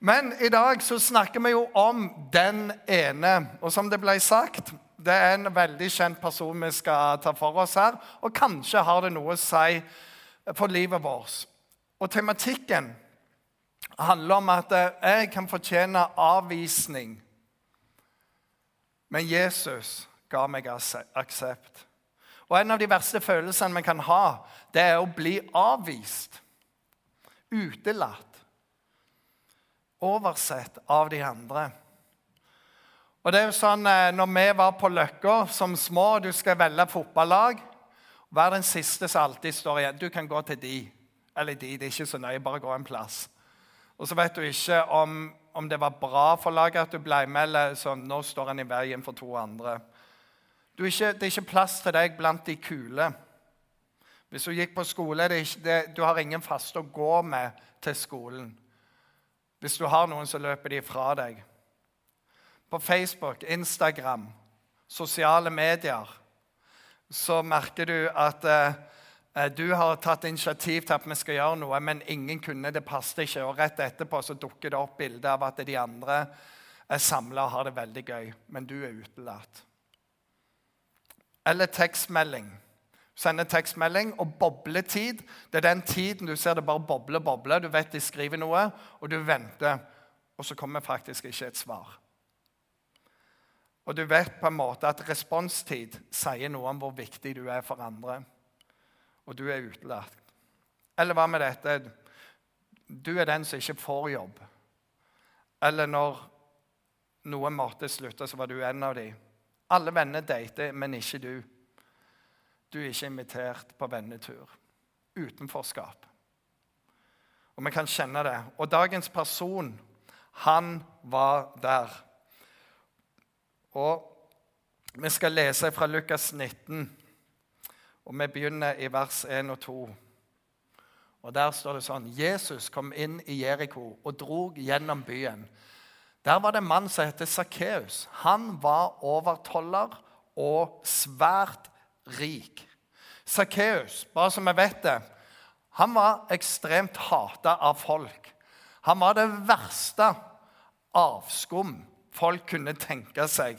Men i dag så snakker vi jo om den ene. Og som det ble sagt, det er en veldig kjent person vi skal ta for oss her. Og kanskje har det noe å si for livet vårt. Og tematikken handler om at jeg kan fortjene avvisning. Men Jesus ga meg aksept. Og En av de verste følelsene vi kan ha, det er å bli avvist. Utelatt. Oversett av de andre. Og det er jo sånn, eh, når vi var på Løkka som små, du skal velge fotballag Vær den siste som alltid står igjen. Du kan gå til de. Eller de, det er ikke så nøye. Bare gå en plass. Og så vet du ikke om, om det var bra for laget at du ble med, eller sånn, nå står han i veien for to andre. Er ikke, det er ikke plass til deg blant de kule. Hvis du gikk på skole, det ikke, det, du har ingen faste å gå med til skolen. Hvis du har noen, så løper de fra deg. På Facebook, Instagram, sosiale medier så merker du at eh, eh, du har tatt initiativ til at vi skal gjøre noe, men ingen kunne. Det passet ikke. Og rett etterpå så dukker det opp bilder av at de andre er samla og har det veldig gøy, men du er utelatt. Eller tekstmelding. Sende tekstmelding. Og bobletid det er den tiden du ser det bare boble, boble. Du vet de skriver noe, og du venter, og så kommer faktisk ikke et svar. Og du vet på en måte at responstid sier noe om hvor viktig du er for andre. Og du er utelatt. Eller hva med dette? Du er den som ikke får jobb. Eller når noen måtte slutte, så var du en av dem. Alle venner dater, men ikke du. Du er ikke invitert på vennetur. Utenforskap. Og vi kan kjenne det. Og dagens person, han var der. Og vi skal lese fra Lukas 19, og vi begynner i vers 1 og 2. Og Der står det sånn Jesus kom inn i Jeriko og drog gjennom byen. Der var det en mann som het Sakkeus. Han var overtoller og svært rik. Sakkeus, bare så vi vet det, han var ekstremt hata av folk. Han var det verste avskum folk kunne tenke seg.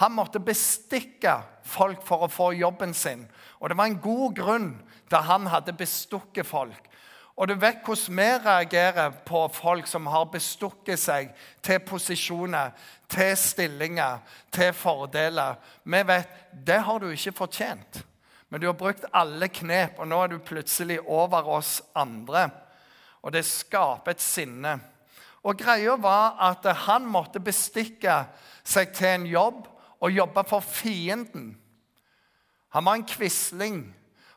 Han måtte bestikke folk for å få jobben sin. Og det var en god grunn da han hadde bestukket folk. Og du vet hvordan vi reagerer på folk som har bestukket seg til posisjoner, til stillinger, til fordeler. Vi vet det har du ikke fortjent. Men du har brukt alle knep, og nå er du plutselig over oss andre. Og det skaper et sinne. Og greia var at han måtte bestikke seg til en jobb og jobbe for fienden. Han var en quisling.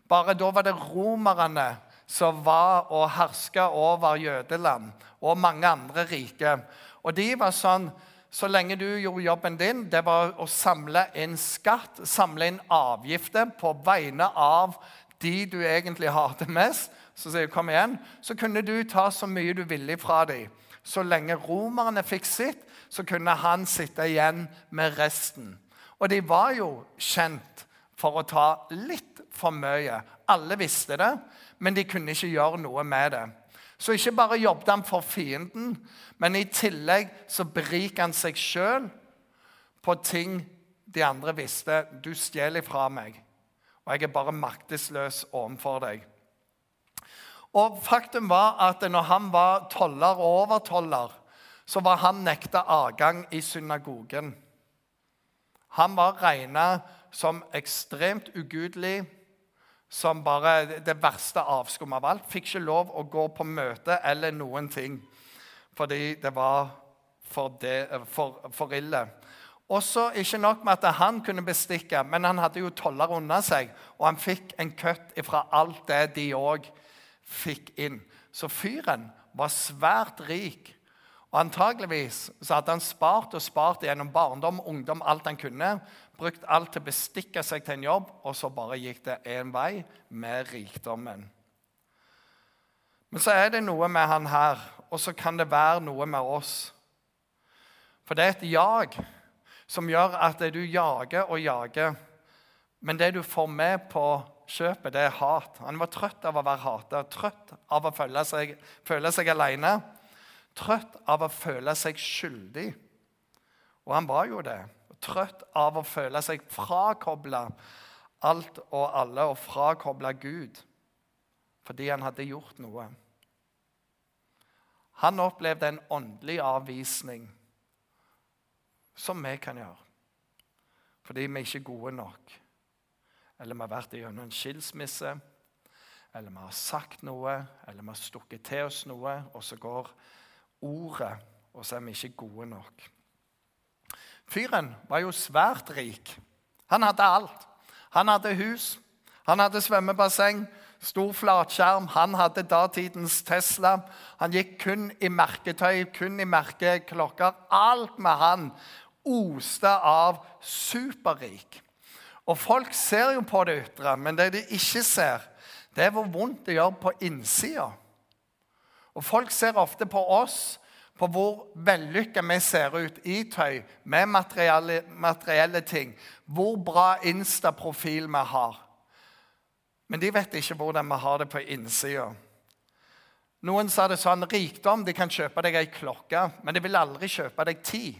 Bare da var det romerne som var og herska over jødeland og mange andre rike. Og de var sånn Så lenge du gjorde jobben din, det var å samle inn skatt, samle inn avgifter på vegne av de du egentlig hater mest, så sier kom igjen, så kunne du ta så mye du ville fra dem. Så lenge romerne fikk sitt, så kunne han sitte igjen med resten. Og de var jo kjent for å ta litt for mye. Alle visste det, men de kunne ikke gjøre noe med det. Så ikke bare jobbet han for fienden, men i tillegg så beriket han seg sjøl på ting de andre visste. Du stjeler fra meg, og jeg er bare maktesløs overfor deg. Og Faktum var at når han var toller og overtoller, så var han nekta adgang i synagogen. Han var regna som ekstremt ugudelig som bare det verste avskum av alt. Fikk ikke lov å gå på møte eller noen ting fordi det var for, det, for, for ille. Også Ikke nok med at han kunne bestikke, men han hadde jo toller under seg. Og han fikk en køtt fra alt det de òg fikk inn. Så fyren var svært rik. Og Antageligvis så hadde han spart og spart gjennom barndom, ungdom, alt han kunne brukt alt til å bestikke seg til en jobb, og så bare gikk det én vei med rikdommen. Men så er det noe med han her, og så kan det være noe med oss. For det er et jag som gjør at du jager og jager. Men det du får med på kjøpet, det er hat. Han var trøtt av å være hata, trøtt av å føle seg, føle seg alene. Trøtt av å føle seg skyldig. Og han var jo det. Trøtt av å føle seg frakobla alt og alle og frakobla Gud fordi han hadde gjort noe. Han opplevde en åndelig avvisning, som vi kan gjøre. Fordi vi er ikke gode nok. Eller vi har vært gjennom en skilsmisse, eller vi har sagt noe, eller vi har stukket til oss noe, og så går ordet, og så er vi ikke gode nok. Fyren var jo svært rik. Han hadde alt. Han hadde hus, han hadde svømmebasseng, Stor flatskjerm. Han hadde datidens Tesla. Han gikk kun i merketøy, kun i merkeklokker. Alt med han oste av superrik. Og folk ser jo på det ytre, men det de ikke ser, det er hvor vondt det gjør på innsida. Og folk ser ofte på oss på hvor vellykka vi ser ut i tøy, med materielle, materielle ting. Hvor bra Insta-profil vi har. Men de vet ikke hvordan vi har det på innsida. Noen sa det sånn rikdom de kan kjøpe deg ei klokke, men de vil aldri kjøpe deg tid.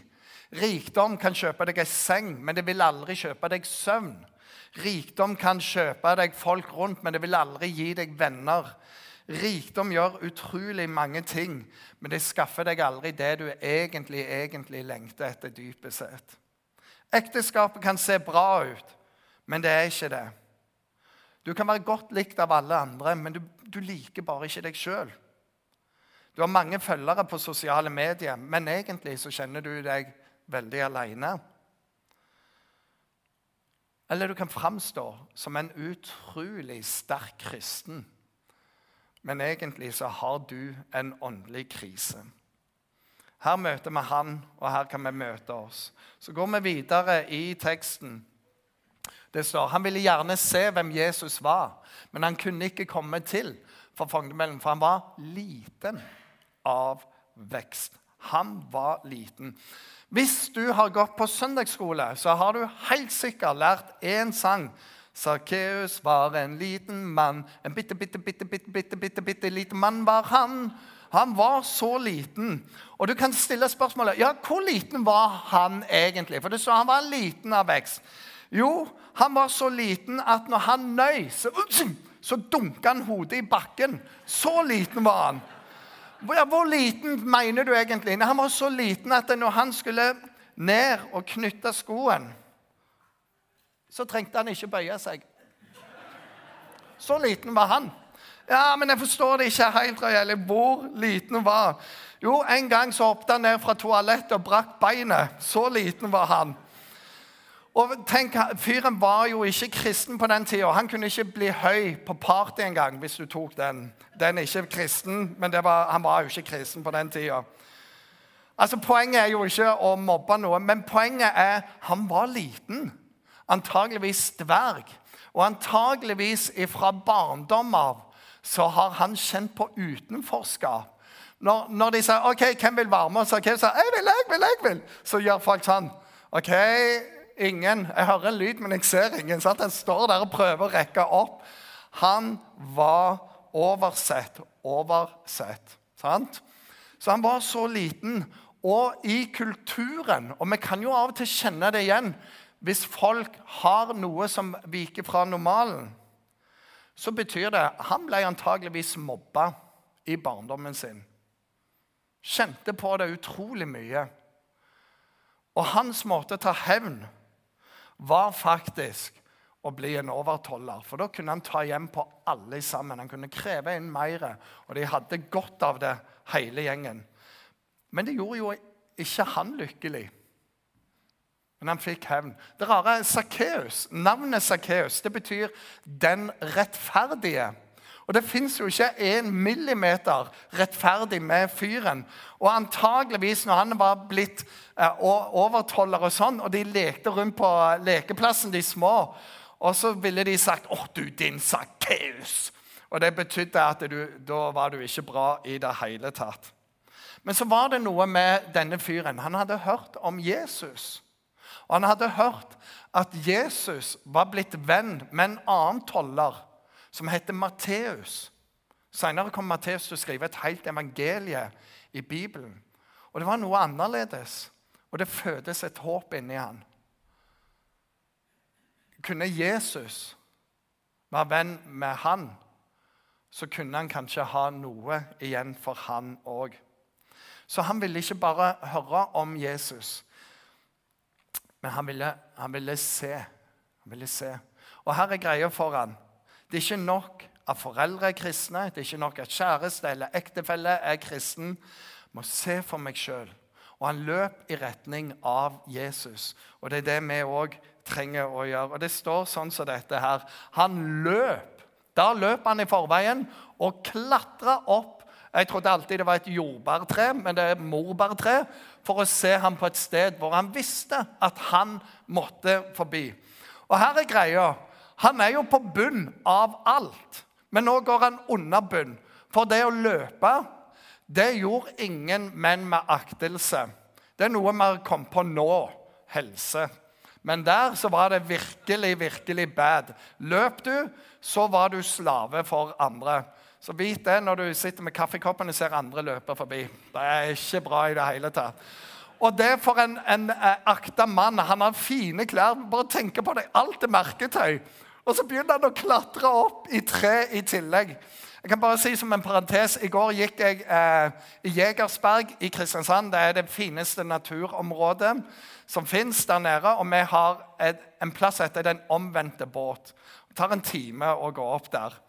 Rikdom kan kjøpe deg ei seng, men det vil aldri kjøpe deg søvn. Rikdom kan kjøpe deg folk rundt, men det vil aldri gi deg venner. Rikdom gjør utrolig mange ting, men det skaffer deg aldri det du egentlig, egentlig lengter etter dypest sett. Ekteskapet kan se bra ut, men det er ikke det. Du kan være godt likt av alle andre, men du, du liker bare ikke deg sjøl. Du har mange følgere på sosiale medier, men egentlig så kjenner du deg veldig aleine. Eller du kan framstå som en utrolig sterk kristen, men egentlig så har du en åndelig krise. Her møter vi han, og her kan vi møte oss. Så går vi videre i teksten. Det står, Han ville gjerne se hvem Jesus var, men han kunne ikke komme til for fangemellen, for han var liten av vekst. Han var liten. Hvis du har gått på søndagsskole, så har du helt sikkert lært én sang. Sakkeus var en liten mann. En bitte, bitte, bitte, bitte, bitte, bitte, bitte liten mann var han. Han var så liten. Og du kan stille spørsmålet ja, hvor liten var han egentlig? For du sa han var liten av vekst. Jo, han var så liten at når han nøy, så, så dunka han hodet i bakken. Så liten var han. Hvor liten mener du egentlig? Han var så liten at når han skulle ned og knytte skoen, så trengte han ikke bøye seg. Så liten var han. Ja, men jeg forstår det ikke helt. Røyeli. Hvor liten var han? Jo, en gang så hoppet han ned fra toalettet og brakk beinet. Så liten var han. Og tenk, Fyren var jo ikke kristen på den tida. Han kunne ikke bli høy på party engang hvis du tok den. Den er ikke kristen, men var, han var jo ikke kristen på den tida. Altså, Poenget er jo ikke å mobbe noe, men poenget er han var liten. Antageligvis dverg. Og antageligvis fra barndom av så har han kjent på utenforskap. Når, når de sier OK, hvem vil være med, så, så jeg vil, jeg vil, jeg vil, så gjør folk sånn. OK, ingen. Jeg hører en lyd, men jeg ser ingen. Sant? Han står der og prøver å rekke opp. Han var oversett. Oversett. Sant? Så han var så liten. Og i kulturen, og vi kan jo av og til kjenne det igjen Hvis folk har noe som viker fra normalen, så betyr det Han ble antageligvis mobba i barndommen sin. Kjente på det utrolig mye. Og hans måte å ta hevn var faktisk å bli en overtoller. For da kunne han ta hjem på alle sammen. Han kunne kreve inn mer, og de hadde godt av det, hele gjengen. Men det gjorde jo ikke han lykkelig. Men han fikk hevn. Det rare er Sakkeus. Navnet Sakkeus betyr 'den rettferdige'. Og det fins jo ikke en millimeter rettferdig med fyren. Og antageligvis når han var blitt eh, overtoller og sånn, og de lekte rundt på lekeplassen, de små, og så ville de sagt 'Å, du, din Sakkeus'. Og det betydde at du, da var du ikke bra i det hele tatt. Men så var det noe med denne fyren. Han hadde hørt om Jesus. Og han hadde hørt at Jesus var blitt venn med en annen toller som heter Matteus. Senere kom Matteus til å skrive et helt evangelie i Bibelen. Og det var noe annerledes, og det fødes et håp inni han. Kunne Jesus være venn med han, så kunne han kanskje ha noe igjen for han òg. Så han ville ikke bare høre om Jesus, men han ville, han ville se. Han ville se. Og her er greia for han. Det er ikke nok at foreldre er kristne, det er ikke nok at kjæreste eller ektefelle er kristen. Jeg må se for meg sjøl. Og han løp i retning av Jesus. Og det er det vi òg trenger å gjøre. Og det står sånn som dette her. Han løp. Da løp han i forveien og klatra opp. Jeg trodde alltid det var et jordbærtre, men det er morbærtre. For å se ham på et sted hvor han visste at han måtte forbi. Og her er greia. Han er jo på bunn av alt. Men nå går han under bunn. For det å løpe, det gjorde ingen menn med aktelse. Det er noe vi har kommet på nå. Helse. Men der så var det virkelig, virkelig bad. Løp du, så var du slave for andre. Så vit det når du sitter med kaffekoppen og ser andre løpe forbi. Det er ikke bra i det hele tatt. Og det for en, en eh, akta mann. Han har fine klær. Bare tenk på det. Alt er merketøy. Og så begynner han å klatre opp i tre i tillegg. Jeg kan bare si som en parentes, I går gikk jeg eh, i Jegersberg i Kristiansand. Det er det fineste naturområdet som fins der nede. Og vi har et, en plass etter Den omvendte båt. Det tar en time å gå opp der.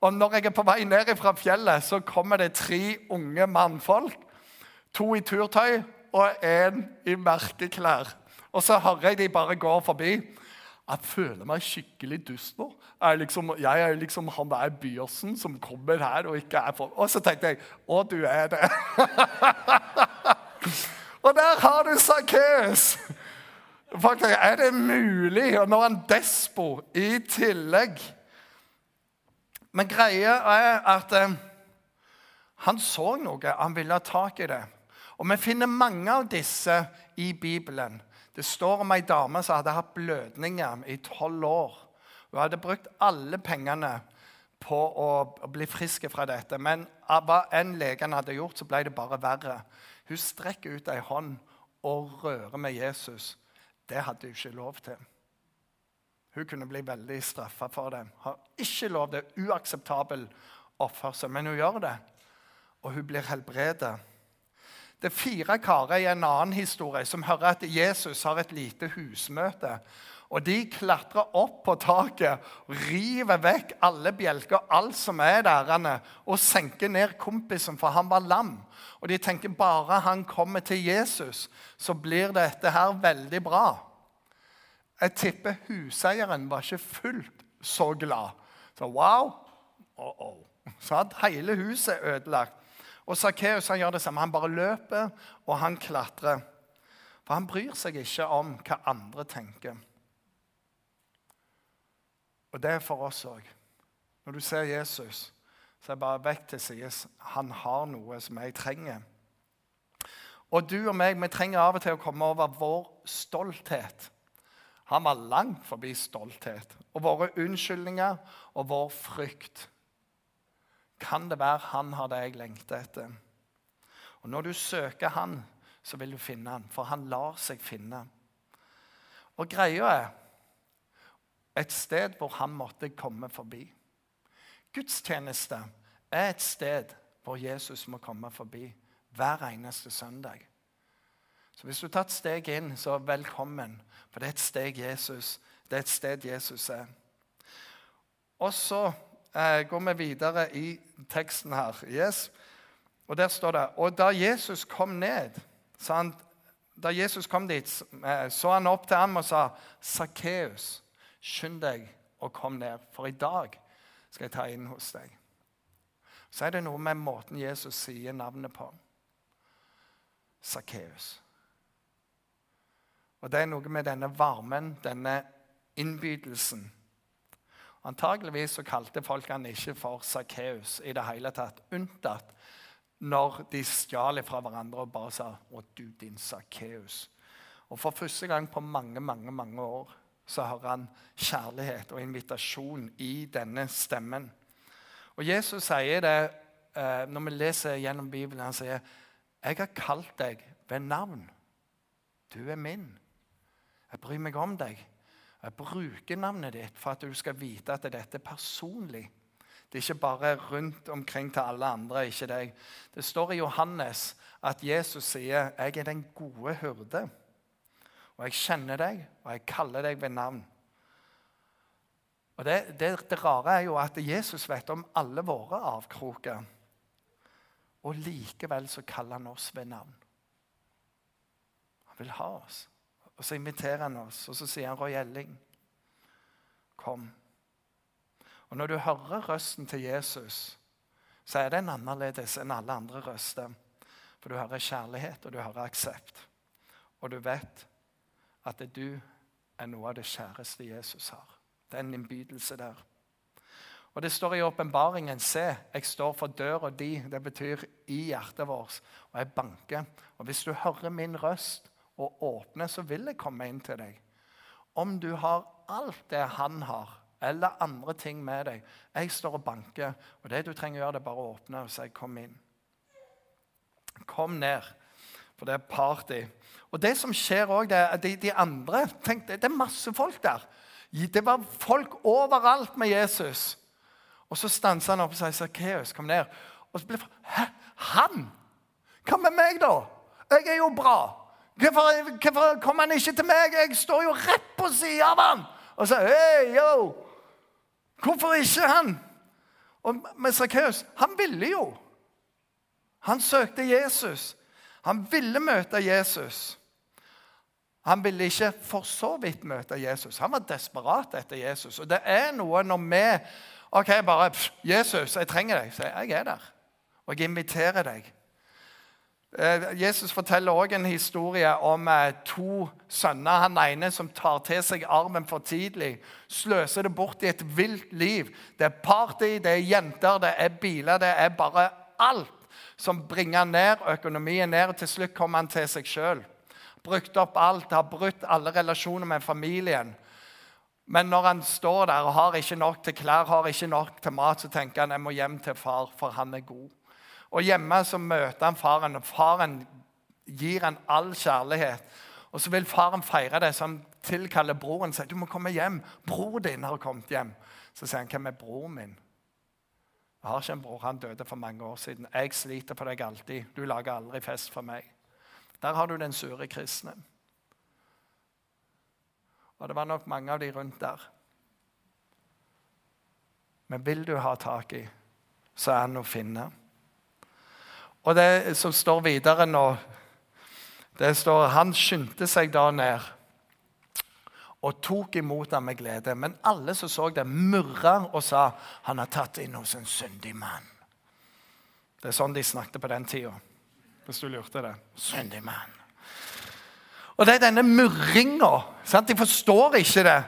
Og når jeg er på vei ned fra fjellet, så kommer det tre unge mannfolk. To i turtøy og én i merkeklær. Og så hører jeg de bare gå forbi. Jeg føler meg skikkelig dust nå. Jeg liksom, jeg er liksom han der Byåsen som kommer her og ikke er for Og så tenkte jeg Å, du er det. og der har du Sakkeus! Faktisk, Er det mulig? Og nå er han despo i tillegg. Men greia er at eh, han så noe. Han ville ha tak i det. Og vi finner mange av disse i Bibelen. Det står om ei dame som hadde hatt blødninger i tolv år. Hun hadde brukt alle pengene på å bli frisk fra dette. Men hva enn legen hadde gjort, så ble det bare verre. Hun strekker ut ei hånd og rører med Jesus. Det hadde hun ikke lov til. Hun kunne bli veldig straffa for det. Har ikke lov. Det uakseptabel oppførsel. Men hun gjør det, og hun blir helbredet. Det er fire karer i en annen historie som hører at Jesus har et lite husmøte. Og De klatrer opp på taket, river vekk alle bjelker, alt som er der, og senker ned kompisen, for han var lam. Og De tenker bare han kommer til Jesus, så blir dette her veldig bra. Jeg tipper huseieren var ikke fullt så glad. Så wow! Oh -oh. Så hadde hele huset ødelagt. Og Sakkeus gjør det samme. Han bare løper, og han klatrer. For han bryr seg ikke om hva andre tenker. Og det er for oss òg. Når du ser Jesus, så er det bare vekk til sides. Han har noe som jeg trenger. Og du og meg, vi trenger av og til å komme over vår stolthet. Han var langt forbi stolthet og våre unnskyldninger og vår frykt kan det være han har det jeg lengter etter. Og Når du søker han, så vil du finne han, for han lar seg finne. Og greia er et sted hvor han måtte komme forbi. Gudstjeneste er et sted hvor Jesus må komme forbi hver eneste søndag. Så hvis du tar et steg inn, så velkommen. For det er et steg Jesus, det er et sted Jesus er. Og så eh, går vi videre i teksten her. Yes. Og Der står det Og da Jesus kom ned sa han, Da Jesus kom dit, eh, så han opp til ham og sa, 'Sakkeus, skynd deg og kom ned, for i dag skal jeg ta inn hos deg.' Så er det noe med måten Jesus sier navnet på. Sakkeus. Og det er noe med denne varmen, denne innbydelsen Antakeligvis så kalte folk han ikke for Sakkeus i det hele tatt, unntatt når de stjal fra hverandre og bare sa 'Å, du, din Sakkeus'. Og For første gang på mange mange, mange år så har han kjærlighet og invitasjon i denne stemmen. Og Jesus sier det eh, når vi leser gjennom Bibelen. Han sier Jeg har kalt deg ved navn. Du er min. Jeg bryr meg om deg. Jeg bruker navnet ditt for at du skal vite at dette er personlig. Det er ikke bare rundt omkring til alle andre. ikke deg. Det står i Johannes at Jesus sier, 'Jeg er den gode hyrde'. Og jeg kjenner deg, og jeg kaller deg ved navn. Og det, det, det rare er jo at Jesus vet om alle våre avkroker. Og likevel så kaller han oss ved navn. Han vil ha oss. Og så inviterer han oss, og så sier han Roy Elling, kom. Og når du hører røsten til Jesus, så er den annerledes enn alle andre røster. For du hører kjærlighet, og du hører aksept. Og du vet at du er noe av det kjæreste Jesus har. Det er en innbydelse der. Og Det står i åpenbaringen Se, jeg står for døra di. Det betyr i hjertet vårt. Og jeg banker. Og hvis du hører min røst og åpner, så vil jeg komme inn til deg. Om du har alt det han har, eller andre ting med deg Jeg står og banker, og det du trenger å gjøre, det er bare å åpne og si 'kom inn'. Kom ned, for det er party. Og det som skjer òg, det er de, de andre tenk, Det er masse folk der. Det var folk overalt med Jesus. Og så stanser han opp og sier 'Sakkeus, kom ned'. Og så blir det Hæ? Han? Hva med meg, da? Jeg er jo bra. Hvorfor, hvorfor kommer han ikke til meg? Jeg står jo rett på sida av han. Og så, hey, yo. Hvorfor ikke han? Og med Sakkeus Han ville jo. Han søkte Jesus. Han ville møte Jesus. Han ville ikke for så vidt møte Jesus. Han var desperat etter Jesus. Og det er noe når vi OK, bare 'Jesus, jeg trenger deg.' Så jeg er der. Og jeg inviterer deg. Eh, Jesus forteller også en historie om eh, to sønner. Han ene som tar til seg armen for tidlig, sløser det bort i et vilt liv. Det er party, det er jenter, det er biler, det er bare alt som bringer ned økonomien ned. og Til slutt kommer han til seg sjøl. Brukt opp alt, har brutt alle relasjoner med familien. Men når han står der og har ikke nok til klær, har ikke nok til mat, så tenker han jeg må hjem til far, for han er god. Og hjemme så møter han faren, og faren gir han all kjærlighet. Og så vil faren feire det, så han tilkaller broren og sier du må komme hjem. Bror din har kommet hjem. Så sier han hvem er broren min? Jeg har ikke en bror. Han døde for mange år siden. Jeg sliter på deg alltid. Du lager aldri fest for meg. Der har du den sure kristne. Og det var nok mange av de rundt der. Men vil du ha tak i, så er han å finne. Og det som står videre nå, det står Han skyndte seg da ned og tok imot ham med glede. Men alle som så det, murra og sa han har tatt inn hos en syndig mann. Det er sånn de snakket på den tida, hvis du lurte det. Syndig mann. Og det er denne murringa. De forstår ikke det.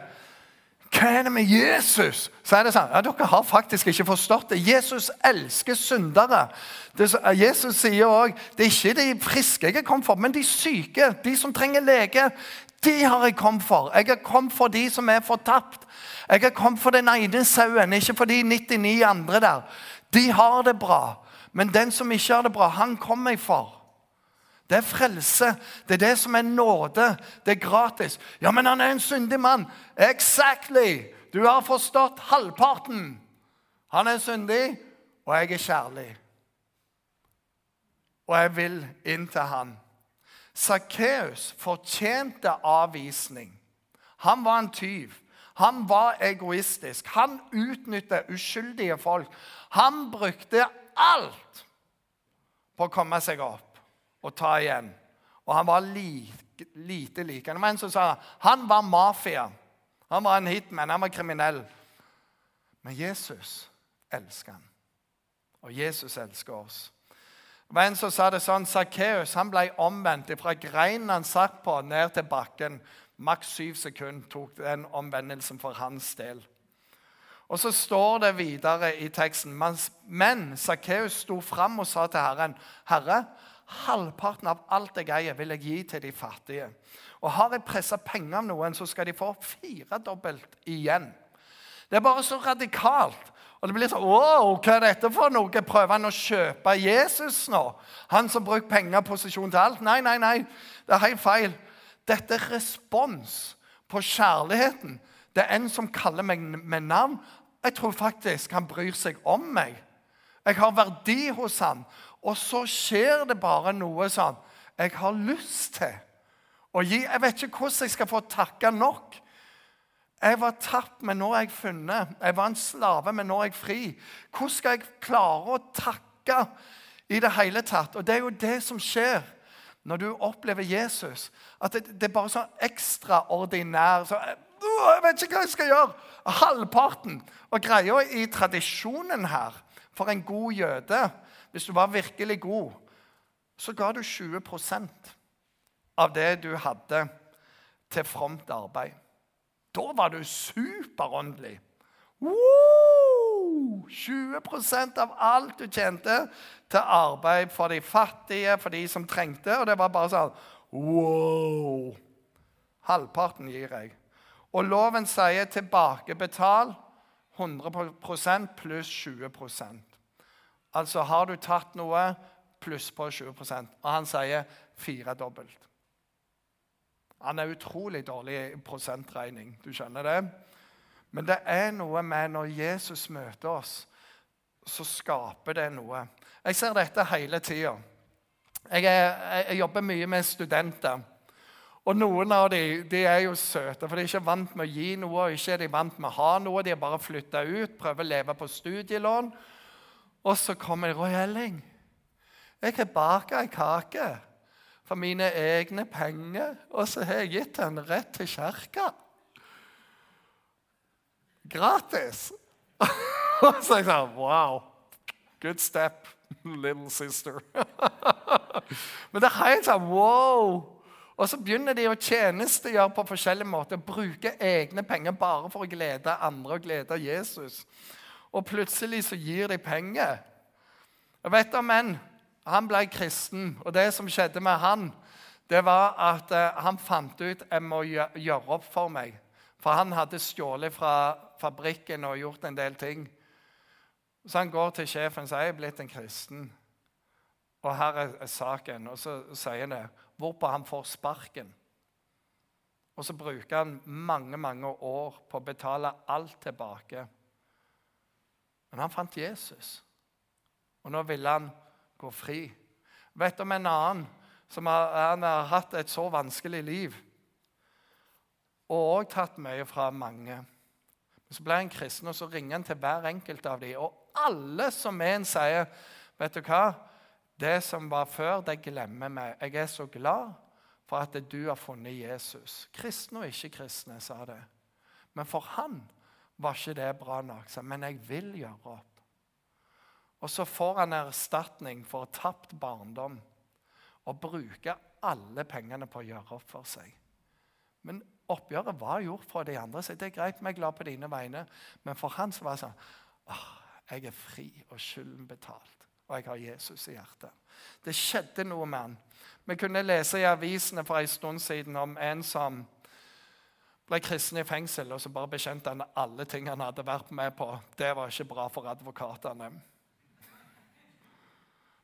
Hva er det med Jesus? Så er det sånn, ja, Dere har faktisk ikke forstått det. Jesus elsker syndere. Det, Jesus sier òg det er ikke de friske jeg er kommet for, men de syke, de som trenger lege. De har jeg kommet for. Jeg har kommet for de som er fortapt. Jeg har kommet for den ene sauen, ikke for de 99 andre der. De har det bra. Men den som ikke har det bra, han kommer jeg for. Det er frelse. Det er det som er nåde. Det er gratis. Ja, men han er en syndig mann. Exactly! Du har forstått halvparten. Han er syndig, og jeg er kjærlig. Og jeg vil inn til han. Sakkeus fortjente avvisning. Han var en tyv. Han var egoistisk. Han utnyttet uskyldige folk. Han brukte alt på å komme seg opp og ta igjen. Og han var like, lite likende. Men så sa han han var mafia. Han var en hitman, han var kriminell. Men Jesus elsker han. Og Jesus elsker oss. Det var en som sa det sånn, Sakkeus ble omvendt fra greinen han satt på, ned til bakken. Maks syv sekunder tok den omvendelsen for hans del. Og så står det videre i teksten Men Sakkeus sto fram og sa til Herren, 'Herre, Halvparten av alt jeg eier, vil jeg gi til de fattige. Og har jeg pressa penger av noen, så skal de få firedobbelt igjen. Det er bare så radikalt. Og det blir sånn Wow, hva er dette for noe? Prøver han å kjøpe Jesus nå? Han som bruker penger og posisjon til alt? Nei, nei, nei. Det er helt feil. Dette er respons på kjærligheten. Det er en som kaller meg med navn. Jeg tror faktisk han bryr seg om meg. Jeg har verdi hos han. Og så skjer det bare noe sånn jeg har lyst til å gi. Jeg vet ikke hvordan jeg skal få takke nok. Jeg var tapt, men nå er jeg funnet. Jeg var en slave, men nå er jeg fri. Hvordan skal jeg klare å takke i det hele tatt? Og det er jo det som skjer når du opplever Jesus. At det, det er bare sånn ekstraordinær så, Jeg vet ikke hva jeg skal gjøre. Halvparten. Og greia i tradisjonen her for en god jøde Hvis du var virkelig god, så ga du 20% av det du hadde, til fromt arbeid. Da var du superåndelig. Woo! 20% av alt du tjente, til arbeid for de fattige, for de som trengte. Og det var bare sånn Wow! Halvparten gir jeg. Og loven sier tilbakebetal 100% pluss 20 Altså har du tatt noe, pluss på 20% Og han sier firedobbelt. Han er utrolig dårlig i prosentregning. Du skjønner det? Men det er noe med når Jesus møter oss, så skaper det noe. Jeg ser dette hele tida. Jeg, jeg, jobber mye med studenter. Og Noen av dem de er jo søte, for de er ikke vant med å gi noe. og ikke er de vant med å ha noe. De er bare flytta ut, prøver å leve på studielån. Og så kommer de Roy Elling, jeg har baka ei kake for mine egne penger, og så har jeg gitt den rett til kirka. Gratis! og så jeg sa Wow. Good step, little sister. Men det er helt sånn wow. Og så begynner de å tjenestegjøre på forskjellige måter. Bruke egne penger bare for å glede andre og glede Jesus. Og plutselig så gir de penger. Jeg vet om en han ble kristen, og det som skjedde med han, det var at uh, han fant ut jeg må gjøre opp for meg. For han hadde stjålet fra fabrikken og gjort en del ting. Så han går til sjefen og sier jeg er blitt en kristen. Og her er, er saken. Og så sier han det. Hvorpå han får sparken. Og så bruker han mange mange år på å betale alt tilbake. Men han fant Jesus. Og nå ville han gå fri. Vet du om en annen som har, har hatt et så vanskelig liv og òg tatt mye fra mange. Så ble han kristen, og så ringer han til hver enkelt av dem. Og alle som er en sier, 'Vet du hva? Det som var før, det glemmer vi. Jeg er så glad for at du har funnet Jesus.' Kristne og ikke-kristne sa det. Men for han var ikke det bra nok. Men jeg vil gjøre opp. Og så får han erstatning for tapt barndom og bruker alle pengene på å gjøre opp for seg. Men oppgjøret var gjort fra de andre, så det er greit, vi er glad på dine vegne. Men for han så var det sånn åh, Jeg er fri og skylden betalt, og jeg har Jesus i hjertet. Det skjedde noe med han. Vi kunne lese i avisene for en stund siden om en som ble kristen i fengsel, og så bare bekjente han alle ting han hadde vært med på. Det var ikke bra for advokatene.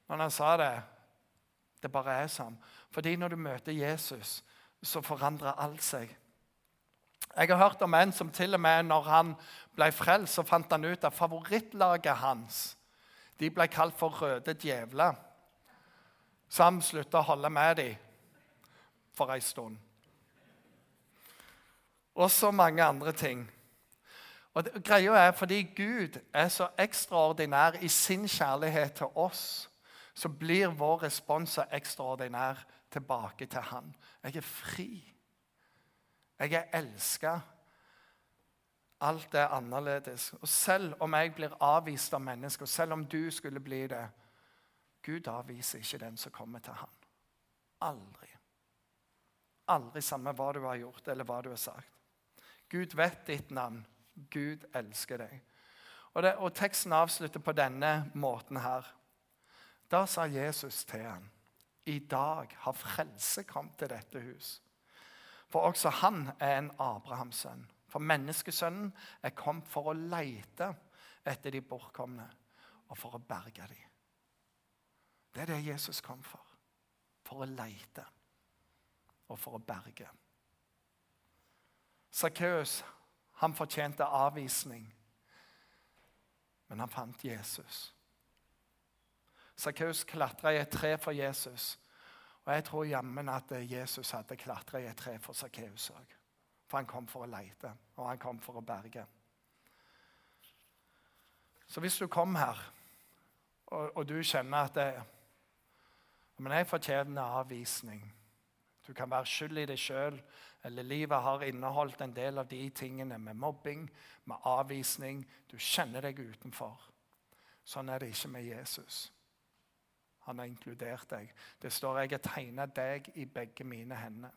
Men han sa det. Det bare er sånn. Fordi når du møter Jesus, så forandrer alt seg. Jeg har hørt om en som til og med når han ble frelst, så fant han ut at favorittlaget hans de ble kalt for Røde djevler. Så han slutta å holde med dem for ei stund. Og så mange andre ting. Og det, greia er fordi Gud er så ekstraordinær i sin kjærlighet til oss så blir vår respons ekstraordinær tilbake til Han. Jeg er fri. Jeg er elska. Alt er annerledes. Og selv om jeg blir avvist av mennesker, selv om du skulle bli det Gud avviser ikke den som kommer til Han. Aldri. Aldri samme hva du har gjort eller hva du har sagt. Gud vet ditt navn. Gud elsker deg. Og, det, og Teksten avslutter på denne måten her. Da sa Jesus til ham, i dag har frelse kommet til dette hus. For også han er en Abrahams sønn. For menneskesønnen er kommet for å leite etter de bortkomne, og for å berge dem. Det er det Jesus kom for. For å leite og for å berge. Sakkeus han fortjente avvisning, men han fant Jesus. Sakkeus klatra i et tre for Jesus. Og jeg tror jammen at Jesus hadde klatra i et tre for Sakkeus òg. For han kom for å leite, og han kom for å berge. Så hvis du kom her, og, og du kjenner at det, men jeg fortjener avvisning Du kan være skyld i deg sjøl, eller livet har inneholdt en del av de tingene med mobbing, med avvisning. Du kjenner deg utenfor. Sånn er det ikke med Jesus. Han har inkludert deg. Det står 'jeg har tegnet deg i begge mine hender'.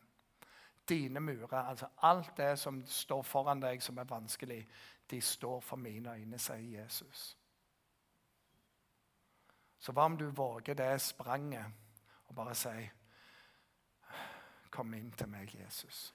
Dine murer, altså alt det som står foran deg som er vanskelig, de står for mine øyne, sier Jesus. Så hva om du våger det spranget og bare sier Kom inn til meg, Jesus.